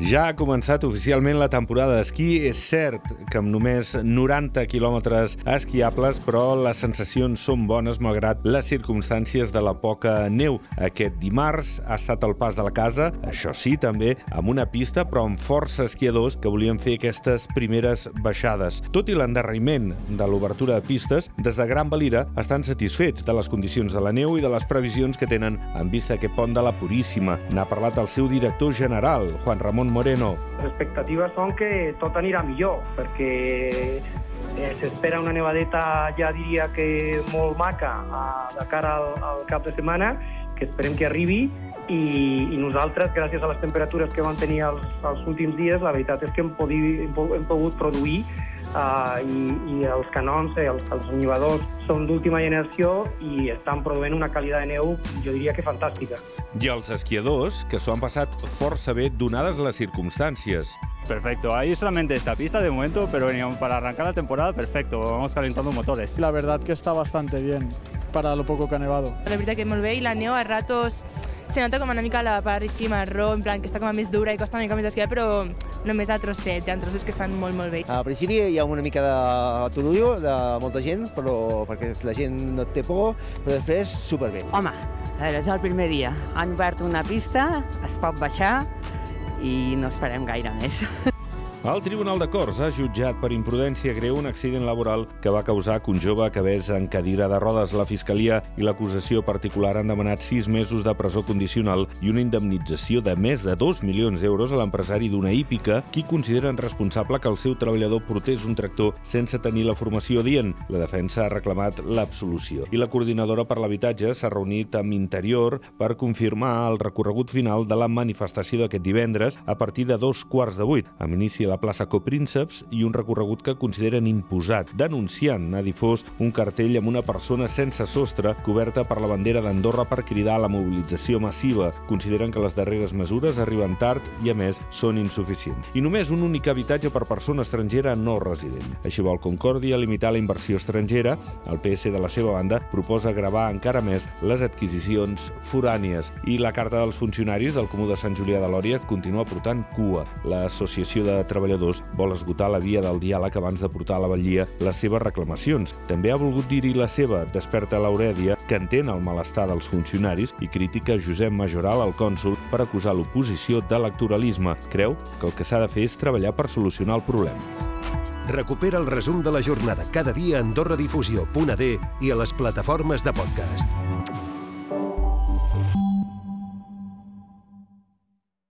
Ja ha començat oficialment la temporada d'esquí. És cert que amb només 90 quilòmetres esquiables, però les sensacions són bones malgrat les circumstàncies de la poca neu. Aquest dimarts ha estat el pas de la casa, això sí, també amb una pista, però amb força esquiadors que volien fer aquestes primeres baixades. Tot i l'endarreriment de l'obertura de pistes, des de Gran Valira estan satisfets de les condicions de la neu i de les previsions que tenen en vista aquest pont de la Puríssima. N'ha parlat el seu director general, Juan Ramon Moreno. Les expectatives són que tot anirà millor, perquè eh, s'espera una nevadeta, ja diria que molt maca, a, de cara al, al cap de setmana, que esperem que arribi, i, i nosaltres, gràcies a les temperatures que vam tenir els, els últims dies, la veritat és que hem, podi, hem, hem pogut produir uh, i, i els canons, eh, els, els nivadors són d'última generació i estan produint una qualitat de neu, jo diria que fantàstica. I els esquiadors, que s'ho han passat força bé donades les circumstàncies. Perfecto, hay solamente esta pista de momento, pero veníamos para arrancar la temporada, perfecto, vamos calentando motores. La verdad que está bastante bien para lo poco que ha nevado. La veritat que molt bé i la neu a ratos se nota com una mica la part així marró, en plan que està com a més dura i costa una mica més d'esquiar, però només a trossets, hi ha trossos que estan molt, molt bé. Al principi hi ha una mica de turullo de molta gent, però perquè la gent no té por, però després superbé. Home, a veure, és el primer dia. Han obert una pista, es pot baixar i no esperem gaire més. El Tribunal de Corts ha jutjat per imprudència greu un accident laboral que va causar que un jove acabés en cadira de rodes. La Fiscalia i l'acusació particular han demanat sis mesos de presó condicional i una indemnització de més de 2 milions d'euros a l'empresari d'una hípica, qui consideren responsable que el seu treballador portés un tractor sense tenir la formació dient. La defensa ha reclamat l'absolució. I la coordinadora per l'habitatge s'ha reunit amb Interior per confirmar el recorregut final de la manifestació d'aquest divendres a partir de dos quarts de vuit, amb inici la plaça Coprínceps i un recorregut que consideren imposat, denunciant ha difós un cartell amb una persona sense sostre coberta per la bandera d'Andorra per cridar a la mobilització massiva. Consideren que les darreres mesures arriben tard i, a més, són insuficients. I només un únic habitatge per persona estrangera no resident. Així vol Concòrdia limitar la inversió estrangera. El PS, de la seva banda, proposa gravar encara més les adquisicions forànies. I la Carta dels Funcionaris del Comú de Sant Julià de Lòria continua portant cua. L'Associació de Treballadors vol esgotar la via del diàleg abans de portar a la batllia les seves reclamacions. També ha volgut dir-hi la seva, desperta l'Aurèdia, que entén el malestar dels funcionaris i critica Josep Majoral, el cònsul, per acusar l'oposició d'electoralisme. Creu que el que s'ha de fer és treballar per solucionar el problema. Recupera el resum de la jornada cada dia a AndorraDifusió.d i a les plataformes de podcast.